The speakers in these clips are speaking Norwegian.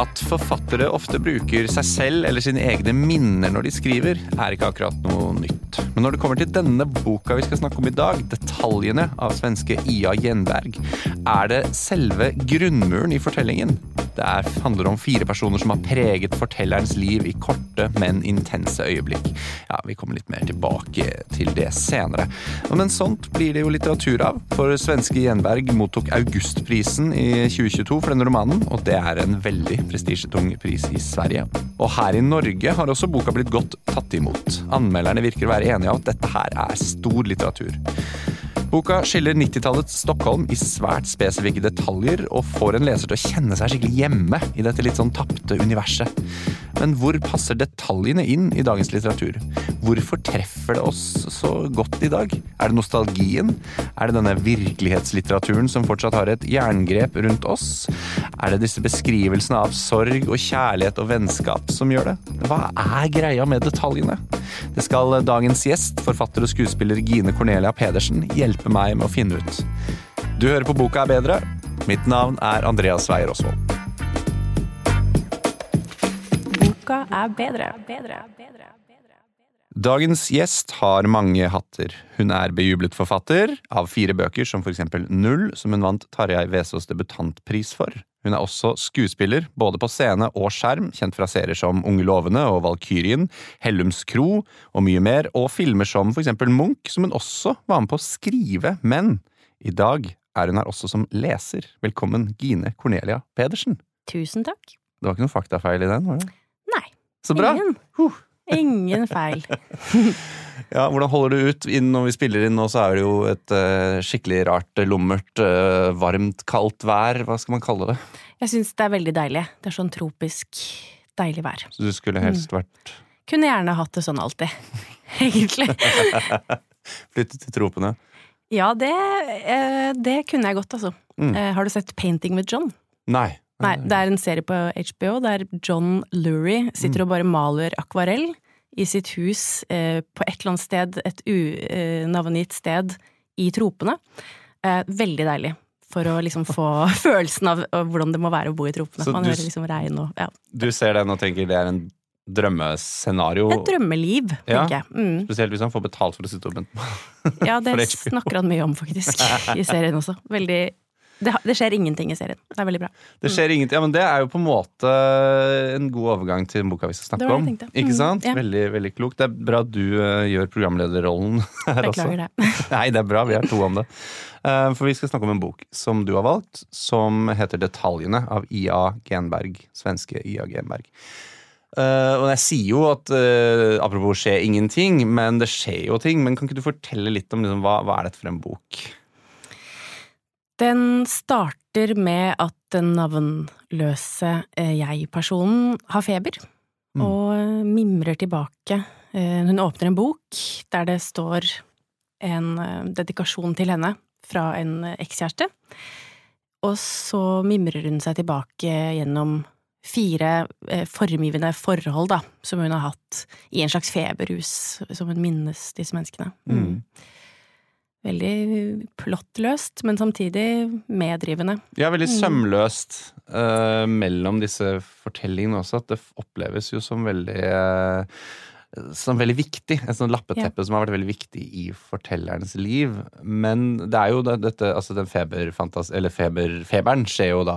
At forfattere ofte bruker seg selv eller sine egne minner når de skriver, er ikke akkurat noe nytt. Men når det kommer til denne boka vi skal snakke om i dag, 'Detaljene' av svenske Ia Gjenberg, er det selve grunnmuren i fortellingen. Det er, handler om fire personer som har preget fortellerens liv i korte, men intense øyeblikk. Ja, Vi kommer litt mer tilbake til det senere. Men sånt blir det jo litteratur av, for svenske Gjenberg mottok Augustprisen i 2022 for denne romanen, og det er en veldig prestisjetung pris i Sverige. Og her i Norge har også boka blitt godt tatt imot. Anmelderne virker å være enige av at dette her er stor litteratur. Boka skiller 90-tallets Stockholm i svært spesifikke detaljer og får en leser til å kjenne seg skikkelig hjemme i dette litt sånn tapte universet. Men hvor passer detaljene inn i dagens litteratur? Hvorfor treffer det oss så godt i dag? Er det nostalgien? Er det denne virkelighetslitteraturen som fortsatt har et jerngrep rundt oss? Er det disse beskrivelsene av sorg og kjærlighet og vennskap som gjør det? Hva er greia med detaljene? Det skal dagens gjest, forfatter og skuespiller Gine Cornelia Pedersen, hjelpe meg med å finne ut. Du hører på Boka er bedre. Mitt navn er Andreas Weier Osvold. Boka er bedre. bedre. Dagens gjest har mange hatter. Hun er bejublet forfatter av fire bøker, som eksempel Null, som hun vant Tarjei Vesaas debutantpris for. Hun er også skuespiller, både på scene og skjerm, kjent fra serier som Unge lovende og Valkyrien, Hellums kro og mye mer, og filmer som for eksempel Munch, som hun også var med på å skrive, men i dag er hun her også som leser. Velkommen, Gine Cornelia Pedersen. Tusen takk. Det var ikke noen faktafeil i den? var det? Nei. Så bra! Ingen. Huh. Ingen feil. Ja, Hvordan holder du ut inn når vi spiller inn nå, så er det jo et uh, skikkelig rart, lummert, uh, varmt, kaldt vær. Hva skal man kalle det? Jeg syns det er veldig deilig. Det er sånn tropisk deilig vær. Så du skulle helst vært Kunne gjerne hatt det sånn alltid. Egentlig. flyttet til tropene? Ja, det, eh, det kunne jeg godt, altså. Mm. Har du sett Painting with John? Nei. Nei, det er en serie på HBO der John Lurie sitter og bare maler akvarell i sitt hus eh, på et eller annet sted, et unavngitt sted i tropene. Eh, veldig deilig. For å liksom få følelsen av, hvordan det må være å bo i tropene. Så Man du- hører liksom regn og ja. Du ser den og tenker det er en drømmescenario? Et drømmeliv, Ja. tenker jeg. Mm. Spesielt hvis han får betalt for å sitte opp en Ja, det snakker han mye om, faktisk, i serien også. Veldig det, det skjer ingenting i serien. Det er veldig bra. Det skjer ingenting. Ja, men det er jo på en måte en god overgang til den boka vi skal snakke Det det om. Ikke Mm, sant? ja. Veldig, veldig klokt. Det er bra at du uh, gjør programlederrollen her også. Beklager det. Nei, det er bra. Vi er to om det. Uh, For vi skal snakke om en bok som du har valgt, som heter 'Detaljene' av IA Genberg. Svenske IA Genberg. Uh, og jeg sier jo at uh, apropos skje ingenting, men det skjer jo ting. Men kan ikke du fortelle litt om liksom, hva, hva er dette for en bok? Den starter med at den navnløse eh, jeg-personen har feber, Mm. og mimrer tilbake. Eh, Hun åpner en bok der det står en eh, dedikasjon til henne fra en eh, ekskjæreste. Og så mimrer hun seg tilbake gjennom fire eh, formgivende forhold, da, som hun har hatt i en slags feberrus, som hun minnes disse menneskene. Mm. Veldig plottløst, men samtidig meddrivende. Ja, veldig Mm. sømløst uh, mellom disse fortellingene også, at det oppleves jo som veldig uh, som veldig viktig. Et sånt lappeteppe som har vært veldig viktig i fortellerens liv. Men det er jo det, dette Altså, den feberfantas... Eller feber, feberen skjer jo da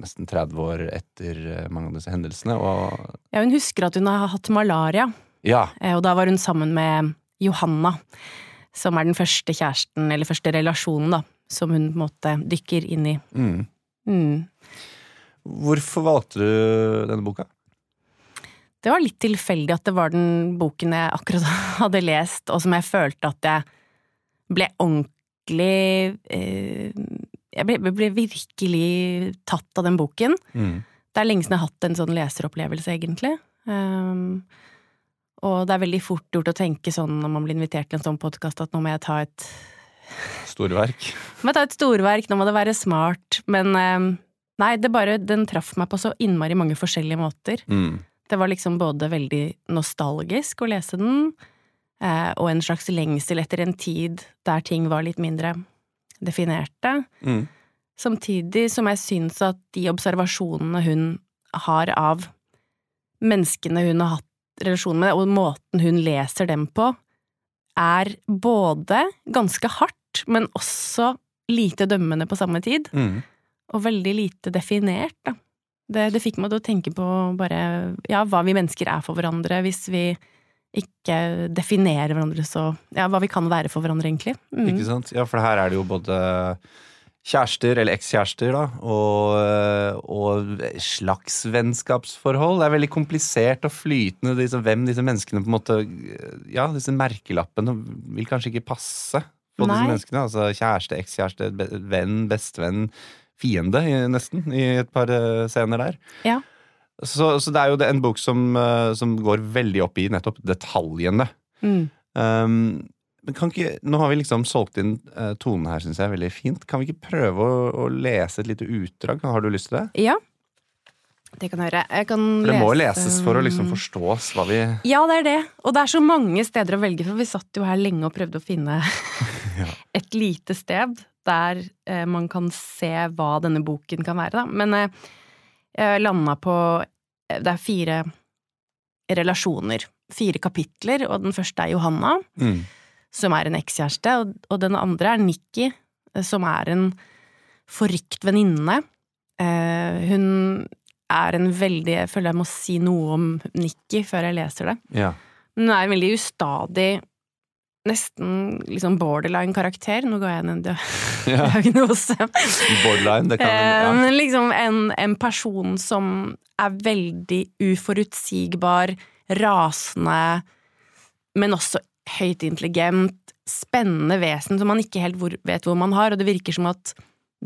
nesten 30 år etter eh, mange av disse hendelsene, Ja, hun husker at hun har hatt malaria, Ja. eh, og da var hun sammen med Johanna, som er den første kjæresten, eller første relasjonen, da, som hun på en måte dykker inn i. Mm. Mm. Hvorfor valgte du denne boka? Det var litt tilfeldig at det var den boken jeg akkurat hadde lest, og som jeg følte at jeg ble ordentlig eh, Jeg ble, ble virkelig tatt av den boken. Mm. Det er lenge siden jeg har hatt en sånn leseropplevelse, egentlig. Um, og det er veldig fort gjort å tenke sånn når man blir invitert til en sånn podkast, at nå må jeg ta et Storverk. Må jeg ta et storverk, nå må det være smart. Men um, nei, det bare Den traff meg på så innmari mange forskjellige måter. Mm. Det var liksom både veldig nostalgisk å lese den, eh, og en slags lengsel etter en tid der ting var litt mindre definerte. Mm. Samtidig som jeg syns at de observasjonene hun har av menneskene hun har hatt relasjon med, det, og måten hun leser dem på, er både ganske hardt, men også lite dømmende på samme tid, Mm. og veldig lite definert, da. Det, det fikk meg til å tenke på bare ja, hva vi mennesker er for hverandre, hvis vi ikke definerer hverandre så Ja, hva vi kan være for hverandre, egentlig. Mm. Ikke sant? Ja, for her er det jo både kjærester, eller ekskjærester, da, og, og slags vennskapsforhold. Det er veldig komplisert og flytende disse, hvem disse menneskene på en måte Ja, disse merkelappene vil kanskje ikke passe på disse menneskene. Altså kjæreste, ekskjæreste, venn, bestevenn, fiende, nesten, i et par eh, scener der. Ja. Så, så det er jo en bok som, eh, som går veldig opp i nettopp detaljene. Mm. Um, men kan ikke, nå har vi liksom solgt inn uh, tonen her, syns jeg veldig fint. Kan vi ikke prøve å, å lese et lite utdrag? Har du lyst til det? Ja. Det kan jeg gjøre. Jeg kan For det må lese- leses for å liksom forstås hva vi Ja, det er det. Og det er så mange steder å velge, for vi satt jo her lenge og prøvde å finne Ja. et lite sted der eh, man kan se hva denne boken kan være, da. Men eh, jeg landa på eh, Det er fire relasjoner. Fire kapitler, og den første er Johanna, mm. Som er en ekskjæreste, og, og den andre er Nikki, eh, som er en forrykt venninne. Eh, hun er en veldig Jeg føler jeg må si noe om Nikki før jeg leser det. Ja. Hun er en veldig ustadig, nesten liksom borderline karakter. Nå ga jeg henne en dia- diagnose. Borderline, det kan Eh, ja. Liksom en, en person som er veldig uforutsigbar, rasende, men også høyt intelligent, spennende vesen som man ikke helt hvor, vet hvor man har, og det virker som at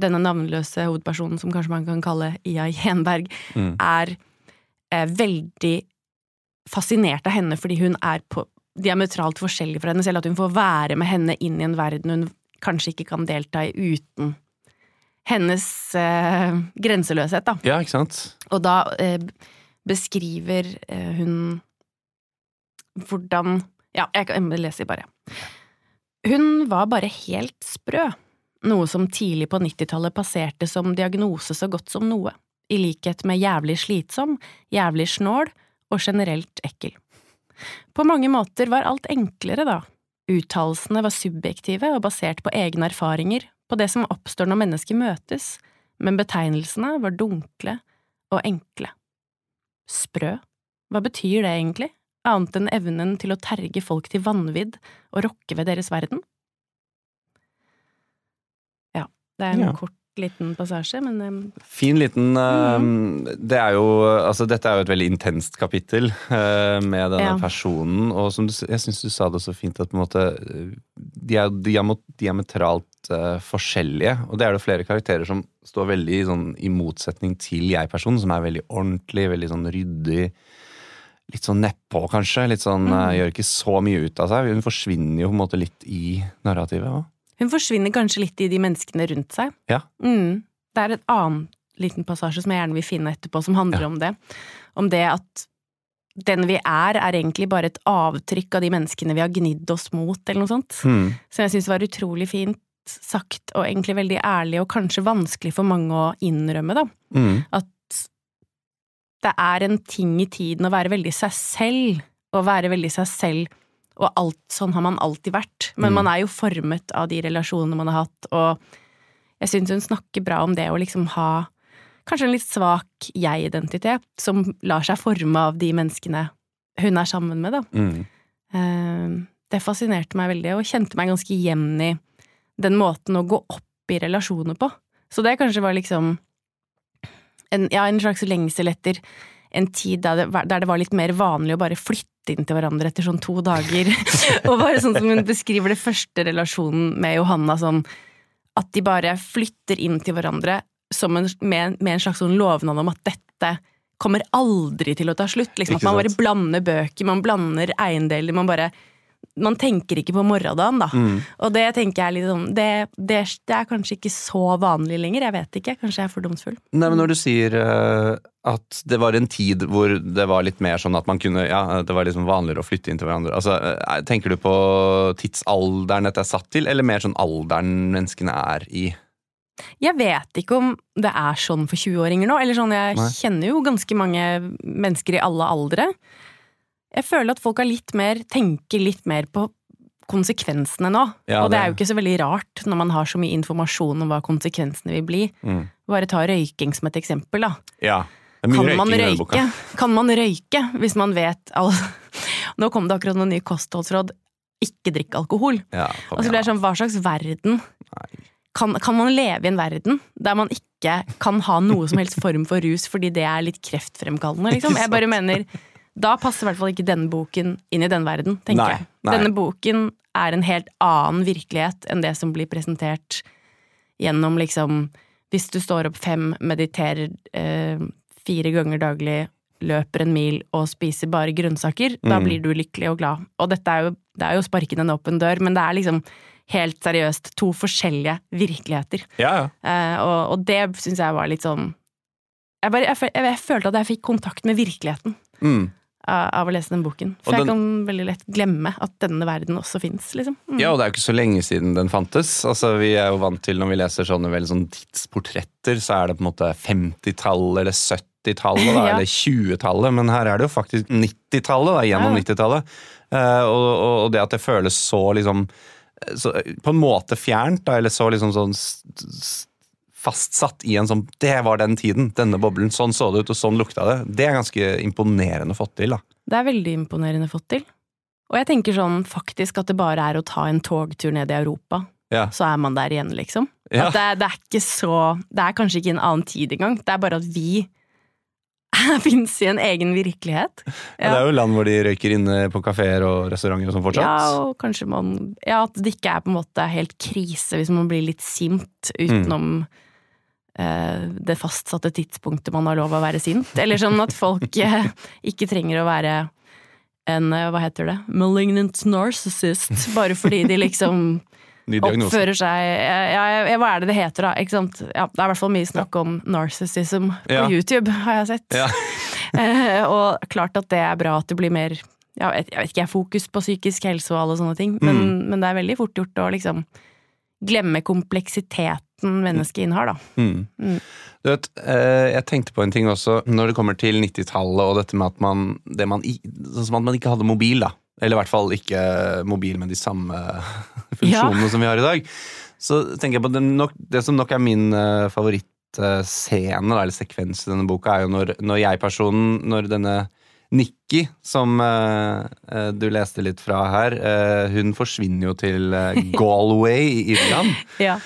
denne navnløse hovedpersonen, som kanskje man kan kalle Ia Jenberg, Mm. er eh, veldig fascinert av henne fordi hun er på diametralt forskjellig fra henne selv, at hun får være med henne inn i en verden hun kanskje ikke kan delta i uten hennes eh, grenseløshet, da. ja, ikke sant? Og da eh, beskriver eh, hun hvordan Ja, jeg, leser bare. Hun var bare helt sprø, noe som tidlig på 90-tallet passerte som diagnose så godt som noe, i likhet med jævlig slitsom, jævlig snål og generelt ekkel. På mange måter var alt enklere da. Uttalelsene var subjektive og basert på egne erfaringer, på det som oppstår når mennesker møtes, men betegnelsene var dunkle og enkle. Sprø, hva betyr det egentlig, annet enn evnen til å terge folk til vanvidd og rokke ved deres verden? Ja, det er en Ja. kort liten passasje, men um... Fin liten eh, Det er jo Altså, dette er jo et veldig intenst kapittel uh, med denne Ja. personen, og som du, jeg syns du sa det så fint at på en måte eh, De er jo diametralt uh, forskjellige, og det er det flere karakterer som står veldig sånn i motsetning til jeg-personen, som er veldig ordentlig, veldig sånn ryddig. Litt sånn nedpå, kanskje. Litt sånn, eh, Gjør ikke så mye ut av seg. Hun forsvinner jo på en måte litt i narrativet. også. hun forsvinner kanskje litt i de menneskene rundt seg. Ja. Mm. Det er et annen liten passasje som jeg gjerne vil finne etterpå, som handler Ja. om det. Om det at den vi er, er egentlig bare et avtrykk av de menneskene vi har gnidd oss mot, eller noe sånt. Mm. Som jeg syns var utrolig fint sagt, og egentlig veldig ærlig, og kanskje vanskelig for mange å innrømme, da. Mm. At det er en ting i tiden å være veldig seg selv, å være veldig seg selv, og alt, sånn har man alltid vært. Men Mm. man er jo formet av de relasjonene man har hatt, og jeg syns hun snakker bra om det å liksom ha kanskje en litt svak jeg-identitet, som lar seg forme av de menneskene hun er sammen med, da. Mm. Eh, Det fascinerte meg veldig, og kjente meg ganske igjen i den måten å gå opp i relasjoner på. Så det kanskje var liksom en, ja, en slags lengsel etter en tid der det, der det var litt mer vanlig å bare flytte inn til hverandre etter sånn to dager. og bare sånn som hun beskriver det første relasjonen med Johanna, sånn At de bare flytter inn til hverandre som en, med, med en slags sånn lovnad om at dette kommer aldri til å ta slutt. Liksom, at man bare blander bøker, man blander eiendeler, man bare Man tenker ikke på morgendagen, da. Mm. Og det tenker jeg sånn det, det, det er kanskje ikke så vanlig lenger, jeg vet ikke. Kanskje jeg er fordomsfull. Nei, men når du sier uh, at det var en tid hvor det var litt mer sånn at man kunne Ja, det var liksom vanligere å flytte inn til hverandre. Altså, eh, Tenker du på tidsalderen dette er satt til, eller mer sånn alderen menneskene er i? Jeg vet ikke om det er sånn for 20-åringer nå. Eller sånn, jeg Nei. kjenner jo ganske mange mennesker i alle aldre. Jeg føler at folk har litt mer, tenker litt mer på konsekvensene nå. Ja, og det er jo ikke så veldig rart når man har så mye informasjon om hva konsekvensene vil bli. Mm. Bare ta røyking som et eksempel, da. Ja. Kan man røyke? Kan man røyke hvis man vet all... Nå kom det akkurat noen nye kostholdsråd. Ikke drikk alkohol. Ja, Og så blir det sånn, hva slags verden kan, kan man leve i en verden der man ikke kan ha noe som helst form for rus fordi det er litt kreftfremkallende, liksom? Jeg bare mener Da passer i hvert fall ikke denne boken inn i den verden, tenker Nei, jeg. nei. Denne boken er en helt annen virkelighet enn det som blir presentert gjennom liksom Hvis du står opp fem, mediterer eh, fire ganger daglig, løper en mil og spiser bare grønnsaker, da Mm. blir du lykkelig og glad. Og dette er jo, det er jo sparken en åpen dør, men det er liksom helt seriøst to forskjellige virkeligheter. Ja, ja. Eh, og, og det syns jeg var litt sånn jeg, bare, jeg, jeg, jeg følte at jeg fikk kontakt med virkeligheten Mm. Av, å lese den boken. For For jeg kan veldig lett glemme at denne verden også fins, liksom. Mm. Ja, og det er jo ikke så lenge siden den fantes. Altså, Vi er jo vant til når vi leser sånne veldig sånn tidsportretter, så er det på en måte 50-tallet eller 70-tallet Ja. eller 20-tallet, men her er det jo faktisk 90-tallet, gjennom Ja. 90-tallet. Uh, og, og, og det at det føles så liksom så, På en måte fjernt, da, eller så liksom sånn st fastsatt i en sånn Det var den tiden, denne boblen. Sånn så det ut, og sånn lukta det. Det er ganske imponerende fått til, da. Det er veldig imponerende fått til. Og jeg tenker sånn faktisk at det bare er å ta en togtur ned i Europa, Ja. så er man der igjen, liksom. Ja. At det, det er ikke så Det er kanskje ikke en annen tid engang. Det er bare at vi fins i en egen virkelighet. Ja. Det er jo land hvor de røyker inne på kafeer og restauranter og sånn fortsatt. Ja, og kanskje man Ja, at det ikke er på en måte helt krise hvis man blir litt sint utenom eh, det fastsatte tidspunktet man har lov å være sint. Eller sånn at folk eh, ikke trenger å være en, eh, hva heter det, malignant narcissist, bare fordi de liksom oppfører seg ja, ja, Hva er det det heter, da? Ikke sant? Ja, det er i hvert fall mye snakk om narcissism på. YouTube, har jeg sett. Eh, og klart at det er bra at det blir mer ja, jeg vet ikke, fokus på psykisk helse og alle sånne ting, men, Mm. men det er veldig fort gjort å liksom glemme kompleksiteten mennesket innehar, da. Mm. Mm. Du vet, eh, jeg tenkte på en ting også når det kommer til 90-tallet og dette med at man, det man Sånn som at man ikke hadde mobil, da. Eller i hvert fall ikke mobil med de samme funksjonene som vi har i dag. Så tenker jeg på det, nok, det som nok er min uh, favorittscene, eller sekvens i denne boka, er jo når, når jeg-personen, når denne Nikki, som eh, eh, du leste litt fra her, uh, hun forsvinner jo til eh, Galway i Irland. Ja.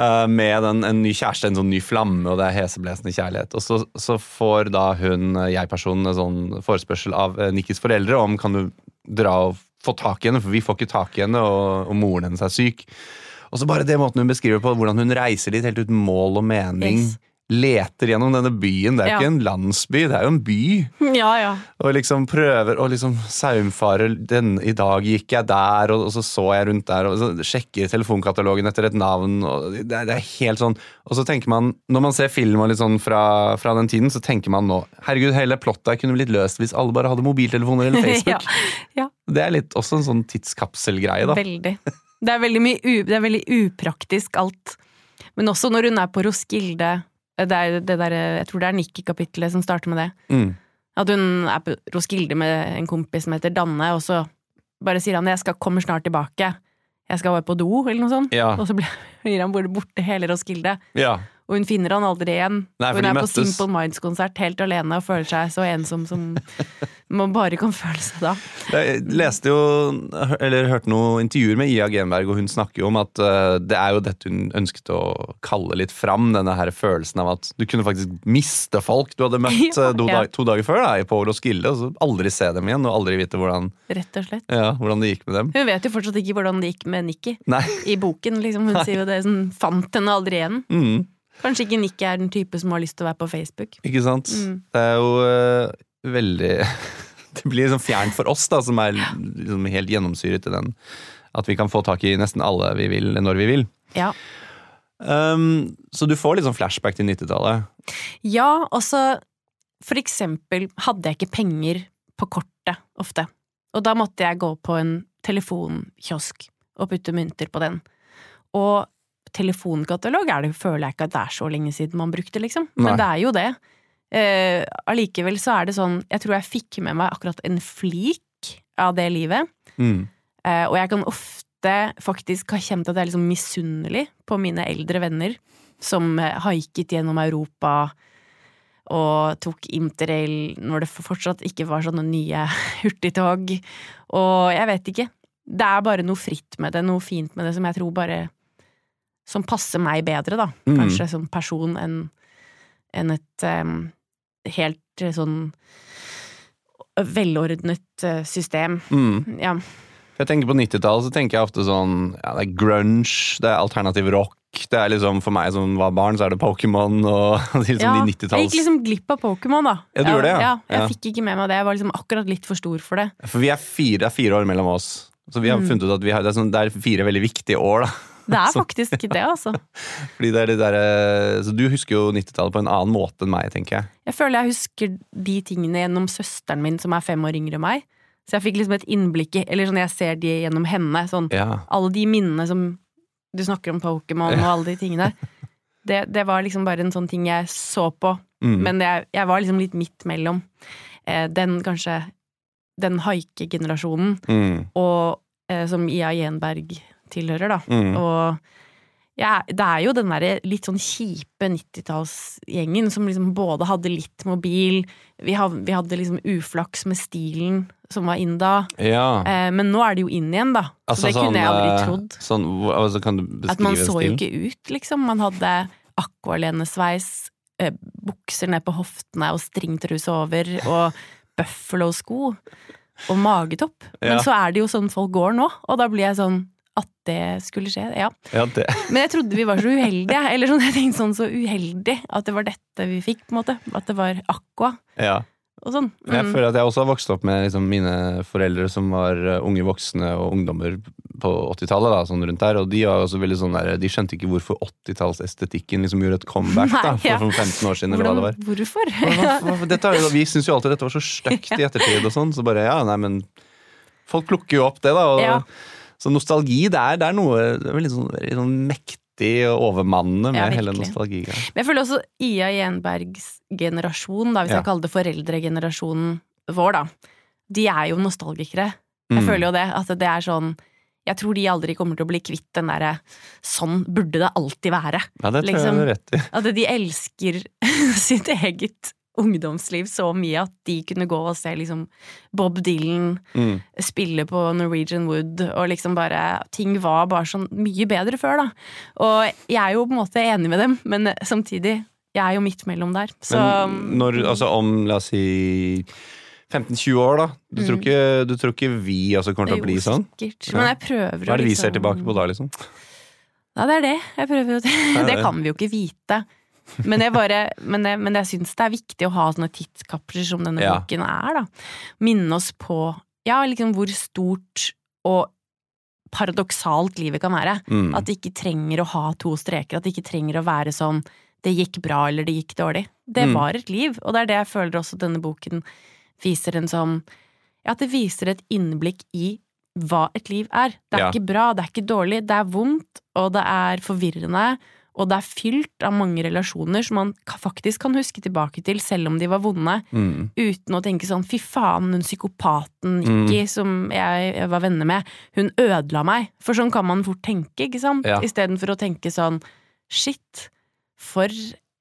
Eh, med en, en ny kjæreste, en sånn ny flamme, og det er heseblesende kjærlighet. Og så, så får da hun, eh, jeg-personen, en sånn forespørsel av eh, Nikkis foreldre om kan du dra og få tak i henne, for vi får ikke tak i henne, og, og moren hennes er syk. Og så bare det måten hun beskriver på, hvordan hun reiser dit helt uten mål og mening. Yes. Leter gjennom denne byen. Det er Ja. ikke en landsby, det er jo en by. ja, ja. Og liksom prøver å liksom saumfare den, I dag gikk jeg der, og, og så så jeg rundt der, og så sjekker telefonkatalogen etter et navn. Og det, det er helt sånn Og så tenker man, når man ser film litt sånn fra, fra den tiden, så tenker man nå Herregud, hele plottet kunne blitt løst hvis alle bare hadde mobiltelefoner eller Facebook. ja. Det er litt også en sånn tidskapselgreie, da. Veldig. Det er veldig mye det er veldig upraktisk alt. Men også når hun er på Roskilde det er det der, Jeg tror det er Nikki-kapittelet som starter med det. Mm. At hun er på Roskilde med en kompis som heter Danne, og så bare sier han 'jeg skal kommer snart tilbake'. Jeg skal bare på do, eller noe sånt. Ja. Og så blir, blir han borte hele Roskilde. ja. Og hun finner han aldri igjen. Nei, hun er på. Simple Minds-konsert helt alene og føler seg så ensom som man bare kan føle seg da. Jeg leste jo, eller hørte noen intervjuer med Ia Genberg, og hun snakker jo om at eh, det er jo dette hun ønsket å kalle litt fram. Denne her følelsen av at du kunne faktisk miste folk du hadde møtt Ja, eh, to, ja. dag, to dager før da, på Roskilde, og så aldri se dem igjen, og aldri vite hvordan, Rett og slett. ja, hvordan det gikk med dem. Hun vet jo fortsatt ikke hvordan det gikk med Nikki Nei. i boken. Liksom. Hun sier jo det sånn, fant henne aldri igjen. Mm, Kanskje ikke Nikki er den type som har lyst til å være på Facebook. ikke sant? Mm. Det er jo uh, veldig Det blir liksom fjernt for oss, da, som er liksom helt gjennomsyret i den. At vi kan få tak i nesten alle vi vil, når vi vil. Ja. Um, så du får litt sånn flashback til 90-tallet. Ja, og så For eksempel hadde jeg ikke penger på kortet ofte. Og da måtte jeg gå på en telefonkiosk og putte mynter på den. Og telefonkatalog er det, føler jeg ikke at det er så lenge siden man brukte, liksom. Nei. Men det er jo det. Eh, Allikevel så er det sånn Jeg tror jeg fikk med meg akkurat en flik av det livet. Mm. Uh, og jeg kan ofte faktisk ha kjent at jeg er liksom misunnelig på mine eldre venner som eh, haiket gjennom Europa og tok interrail når det fortsatt ikke var sånne nye hurtigtog. Og jeg vet ikke. Det er bare noe fritt med det, noe fint med det som jeg tror bare Som passer meg bedre, da. Mm. Kanskje som person enn en et um, helt eh, sånn velordnet eh, system. Mm. Ja. Jeg tenker På 90-tallet så tenker jeg ofte sånn ja, Det er grunge, det er alternativ rock. Det er liksom For meg som var barn, så er det Pokémon og liksom Ja, de jeg 90-talls gikk liksom glipp av Pokémon, da. Ja, du gjorde det, ja. ja. Jeg Ja. fikk ikke med meg det. Jeg var liksom akkurat litt for stor for det. For vi er fire, det er fire år mellom oss. Så vi har Mm. funnet ut at vi har, det, er sånn, det er fire veldig viktige år. da Det er faktisk det, altså. Fordi det er det der, eh, Så du husker jo 90-tallet på en annen måte enn meg, tenker jeg. Jeg føler jeg husker de tingene gjennom søsteren min, som er fem år yngre enn meg. Så jeg fikk liksom et innblikk i Eller sånn jeg ser de gjennom henne. Sånn Ja, alle de minnene som Du snakker om Pokémon og alle de tingene. Det, det var liksom bare en sånn ting jeg så på. mm. Men jeg, jeg var liksom litt midt mellom. Eh, den kanskje Den haikegenerasjonen mm. og eh, som Ia Jenberg tilhører, da. Mm. Og ja, det er jo den derre litt sånn kjipe 90-tallsgjengen som liksom både hadde litt mobil, vi, hadde liksom uflaks med stilen som var inn da, Ja. eh, men nå er det jo inn igjen, da. Så det kunne jeg aldri eh, trodd. Sånn, altså, kan du beskrive At man så jo ikke ut, liksom. Man hadde akvalenesveis, eh, bukser ned på hoftene og stringtruse over, og buffalo-sko. Og magetopp. Men Ja. så er det jo sånn folk går nå, og da blir jeg sånn at det skulle skje, ja. Ja, det. Men jeg trodde vi var så uheldige. Eller sånn, jeg tenkte sånn så uheldig at det var dette vi fikk, på en måte. At det var aqua Ja. og sånn. Jeg Mm. føler at jeg også har vokst opp med liksom, mine foreldre som var uh, unge voksne og ungdommer på 80-tallet. da, sånn rundt der, Og de sånn der, de skjønte ikke hvorfor 80-tallsestetikken liksom gjorde et comeback da, Nei, ja. for sånn 15 år siden. det Hvordan, var. hvorfor? Hva- Dette, vi syns jo alltid dette var så stygt i ettertid, og sånn, så bare ja, nei, men Folk plukker jo opp det, da. Og, Ja. Så nostalgi, det er, det er noe det er litt sånn, litt sånn mektig og overmannende med Ja, hele virkelig. Men jeg føler også Ia Jenbergs generasjon, da, hvis Ja. jeg kaller det foreldregenerasjonen vår, da. De er jo nostalgikere. Jeg Mm. føler jo det. At det er sånn Jeg tror de aldri kommer til å bli kvitt den derre Sånn burde det alltid være. Ja, det tror jeg liksom- du har rett i. At de elsker sitt eget ungdomsliv så mye at de kunne gå og se liksom Bob Dylan Mm. spille på Norwegian Wood, og liksom bare Ting var bare sånn mye bedre før, da. Og jeg er jo på en måte enig med dem, men samtidig, jeg er jo midt mellom der. Så Men når, altså om, la oss si 15-20 år, da. Du, tror ikke, du tror ikke vi altså, kommer til å bli sånn? Sikkert. Ja. Men jeg prøver Hva er det vi liksom- ser tilbake på da, liksom? Ja, det er det. Jeg prøver å Det det. kan vi jo ikke vite. Men jeg, bare, men jeg, men jeg syns det er viktig å ha sånne tidskapsler som denne Ja. boken er, da. Minne oss på ja, liksom hvor stort og paradoksalt livet kan være. Mm. At det ikke trenger å ha to streker, at det ikke trenger å være sånn det gikk bra eller det gikk dårlig. Det Mm. var et liv, og det er det jeg føler også denne boken viser en sånn Ja, at det viser et innblikk i hva et liv er. Det er Ja. ikke bra, det er ikke dårlig, det er vondt, og det er forvirrende, og det er fylt av mange relasjoner som man faktisk kan huske tilbake til, selv om de var vonde, Mm. uten å tenke sånn fy faen, hun psykopaten Mm. Som jeg, jeg var venner med, hun ødela meg. For sånn kan man fort tenke, ikke sant? Ja. Istedenfor å tenke sånn shit, for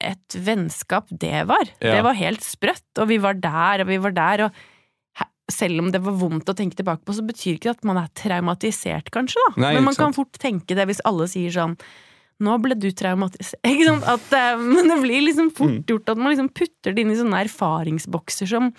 et vennskap det var. Ja. Det var helt sprøtt, og vi var der, og vi var der, og selv om det var vondt å tenke tilbake på, så betyr ikke det at man er traumatisert, kanskje, da. Nei, Men man kan fort tenke det hvis alle sier sånn nå ble du traumatisert. Ikke sant? At, eh, men det blir liksom Mm. fort gjort at man liksom putter det inn i sånne erfaringsbokser som,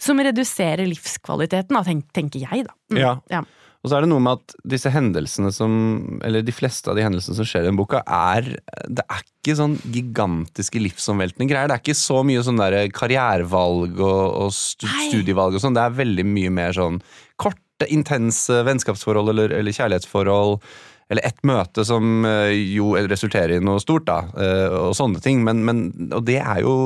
som reduserer livskvaliteten, tenk, tenker jeg, da. Mm. Ja. Ja. Og så er det noe med at disse hendelsene som Eller de fleste av de hendelsene som skjer i den boka, er Det er ikke sånn gigantiske livsomveltende greier. Det er ikke så mye sånn der karrierevalg og, og stu, studievalg og sånn. Det er veldig mye mer sånn korte, intense vennskapsforhold eller, eller kjærlighetsforhold. Eller ett møte som eh, jo resulterer i noe stort, da. eh, Og sånne ting. Men, men, og det er jo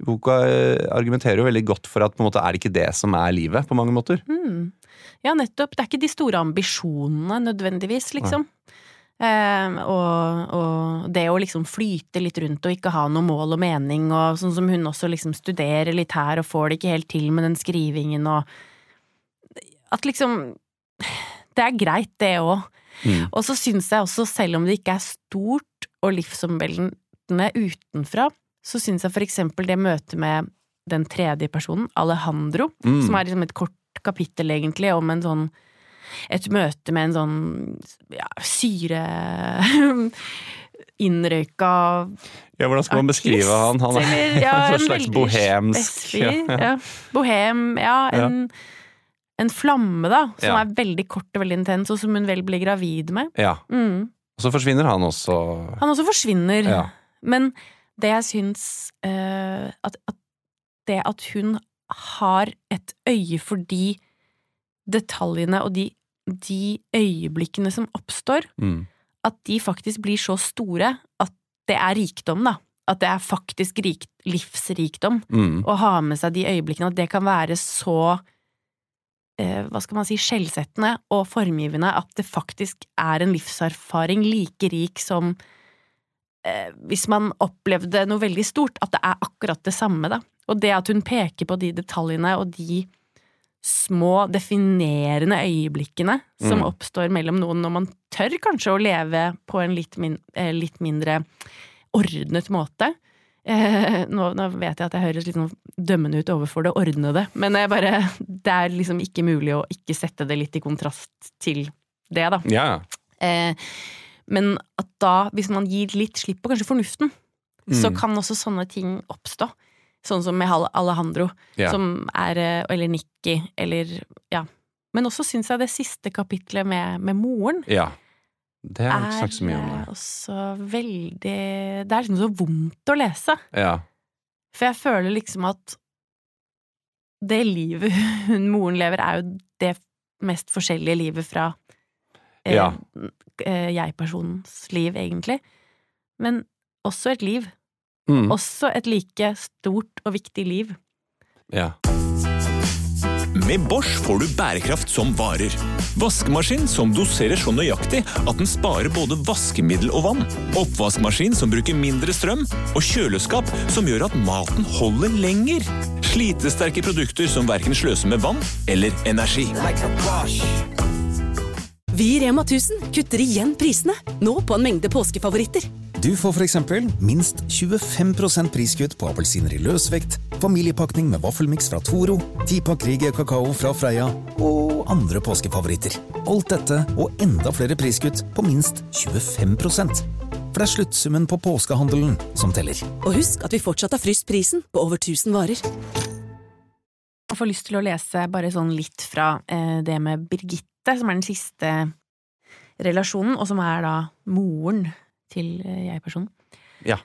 Boka eh, argumenterer jo veldig godt for at på en måte er det ikke det som er livet, på mange måter. Mm. Ja, nettopp. Det er ikke de store ambisjonene nødvendigvis, liksom. Eh, og, og det å liksom flyte litt rundt og ikke ha noe mål og mening, og sånn som hun også liksom studerer litt her og får det ikke helt til med den skrivingen og At liksom Det er greit, det òg. Mm. Og så syns jeg også, selv om det ikke er stort og livsomveltende utenfra, så syns jeg for eksempel det møtet med den tredje personen, Alejandro, Mm. som er liksom et kort kapittel egentlig om en sånn et møte med en sånn ja, syre innrøyka Ja, Hvordan skal man beskrive artist, han? Han er eller, ja, en slags bohemsk. Bohem, ja. En, en flamme, da, som Ja. er veldig kort og veldig intens, og som hun vel blir gravid med. ja. Mm. Og så forsvinner han også. Han også forsvinner. Ja. Men det jeg syns eh, at, at det at hun har et øye for de detaljene og de, de øyeblikkene som oppstår, Mm. at de faktisk blir så store at det er rikdom, da. At det er faktisk rik, livsrikdom Mm. å ha med seg de øyeblikkene, at det kan være så hva skal man si, skjellsettende og formgivende at det faktisk er en livserfaring like rik som eh, hvis man opplevde noe veldig stort, at det er akkurat det samme, da. Og det at hun peker på de detaljene og de små, definerende øyeblikkene som Mm. oppstår mellom noen når man tør kanskje å leve på en litt, min, eh, litt mindre ordnet måte. Eh, nå, nå vet jeg at jeg høres litt sånn dømmende ut overfor det ordnede, men bare, det er liksom ikke mulig å ikke sette det litt i kontrast til det, da. Ja. Eh, men at da, hvis man gir litt slipp på kanskje fornuften, så Mm. kan også sånne ting oppstå. Sånn som med Alejandro, Ja. som er eh, Eller Nikki, eller Ja. Men også syns jeg det siste kapitlet med, med moren ja. Det har jeg ikke snakket så mye om. er det. også veldig Det er liksom så vondt å lese. Ja. For jeg føler liksom at det livet hun moren lever, er jo det mest forskjellige livet fra eh, Ja. eh, jeg-personens liv, egentlig. Men også et liv. Mm. Også et like stort og viktig liv. ja. Med Bosch får du bærekraft som varer. Vaskemaskin som doserer så nøyaktig at den sparer både vaskemiddel og vann. Oppvaskmaskin som bruker mindre strøm. Og kjøleskap som gjør at maten holder lenger. Slitesterke produkter som verken sløser med vann eller energi. Vi i Rema 1000 kutter igjen prisene, nå på en mengde påskefavoritter. Du får for eksempel minst 25% priskutt på appelsiner i løsvekt, familiepakning med vaffelmiks fra Toro, 10-pakk Rieger kakao fra Freia og andre påskefavoritter. Alt dette og enda flere priskutt på minst 25% For det er sluttsummen på påskehandelen som teller. Og husk at vi fortsatt har fryst prisen på over 1000 varer. Jeg får lyst til å lese bare sånn litt fra eh, det med Birgitte, som er den siste relasjonen, og som er da moren til eh, jeg-personen. Ja.